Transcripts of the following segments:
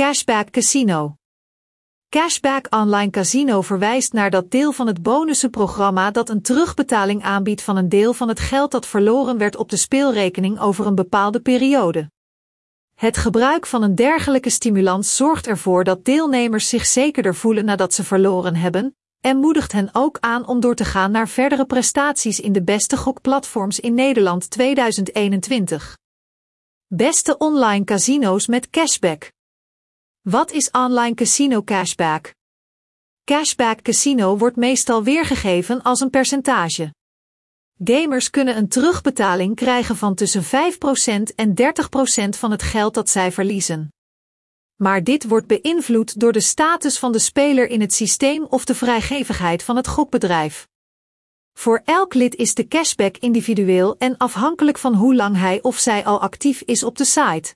Cashback Casino. Cashback Online Casino verwijst naar dat deel van het bonussenprogramma dat een terugbetaling aanbiedt van een deel van het geld dat verloren werd op de speelrekening over een bepaalde periode. Het gebruik van een dergelijke stimulans zorgt ervoor dat deelnemers zich zekerder voelen nadat ze verloren hebben, en moedigt hen ook aan om door te gaan naar verdere prestaties in de beste gokplatforms in Nederland 2021. Beste online casino's met cashback. Wat is online casino cashback? Cashback casino wordt meestal weergegeven als een percentage. Gamers kunnen een terugbetaling krijgen van tussen 5% en 30% van het geld dat zij verliezen. Maar dit wordt beïnvloed door de status van de speler in het systeem of de vrijgevigheid van het gokbedrijf. Voor elk lid is de cashback individueel en afhankelijk van hoe lang hij of zij al actief is op de site.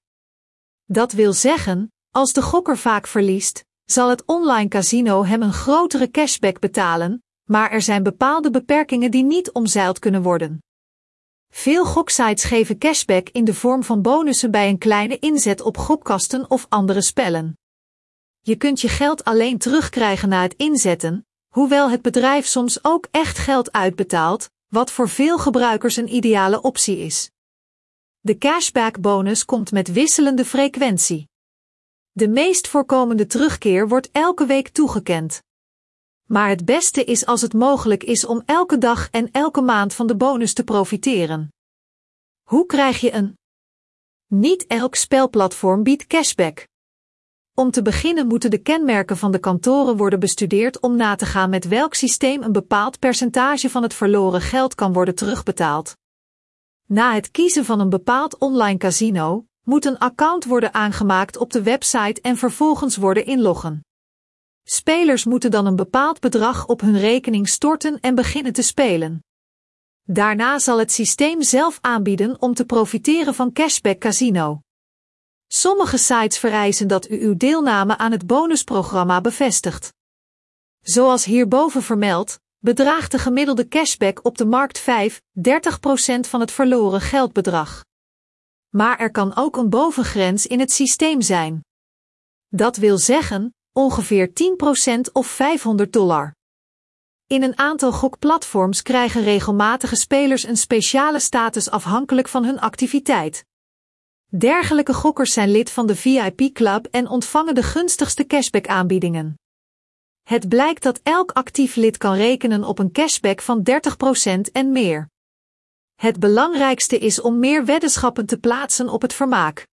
Dat wil zeggen, als de gokker vaak verliest, zal het online casino hem een grotere cashback betalen, maar er zijn bepaalde beperkingen die niet omzeild kunnen worden. Veel goksites geven cashback in de vorm van bonussen bij een kleine inzet op gokkasten of andere spellen. Je kunt je geld alleen terugkrijgen na het inzetten, hoewel het bedrijf soms ook echt geld uitbetaalt, wat voor veel gebruikers een ideale optie is. De cashback bonus komt met wisselende frequentie. De meest voorkomende terugkeer wordt elke week toegekend. Maar het beste is als het mogelijk is om elke dag en elke maand van de bonus te profiteren. Hoe krijg je een? Niet elk spelplatform biedt cashback. Om te beginnen moeten de kenmerken van de kantoren worden bestudeerd om na te gaan met welk systeem een bepaald percentage van het verloren geld kan worden terugbetaald. Na het kiezen van een bepaald online casino, moet een account worden aangemaakt op de website en vervolgens worden inloggen. Spelers moeten dan een bepaald bedrag op hun rekening storten en beginnen te spelen. Daarna zal het systeem zelf aanbieden om te profiteren van Cashback Casino. Sommige sites vereisen dat u uw deelname aan het bonusprogramma bevestigt. Zoals hierboven vermeld, bedraagt de gemiddelde cashback op de markt 5, 30% van het verloren geldbedrag. Maar er kan ook een bovengrens in het systeem zijn. Dat wil zeggen, ongeveer 10% of 500 dollar. In een aantal gokplatforms krijgen regelmatige spelers een speciale status afhankelijk van hun activiteit. Dergelijke gokkers zijn lid van de VIP Club en ontvangen de gunstigste cashback-aanbiedingen. Het blijkt dat elk actief lid kan rekenen op een cashback van 30% en meer. Het belangrijkste is om meer weddenschappen te plaatsen op het vermaak.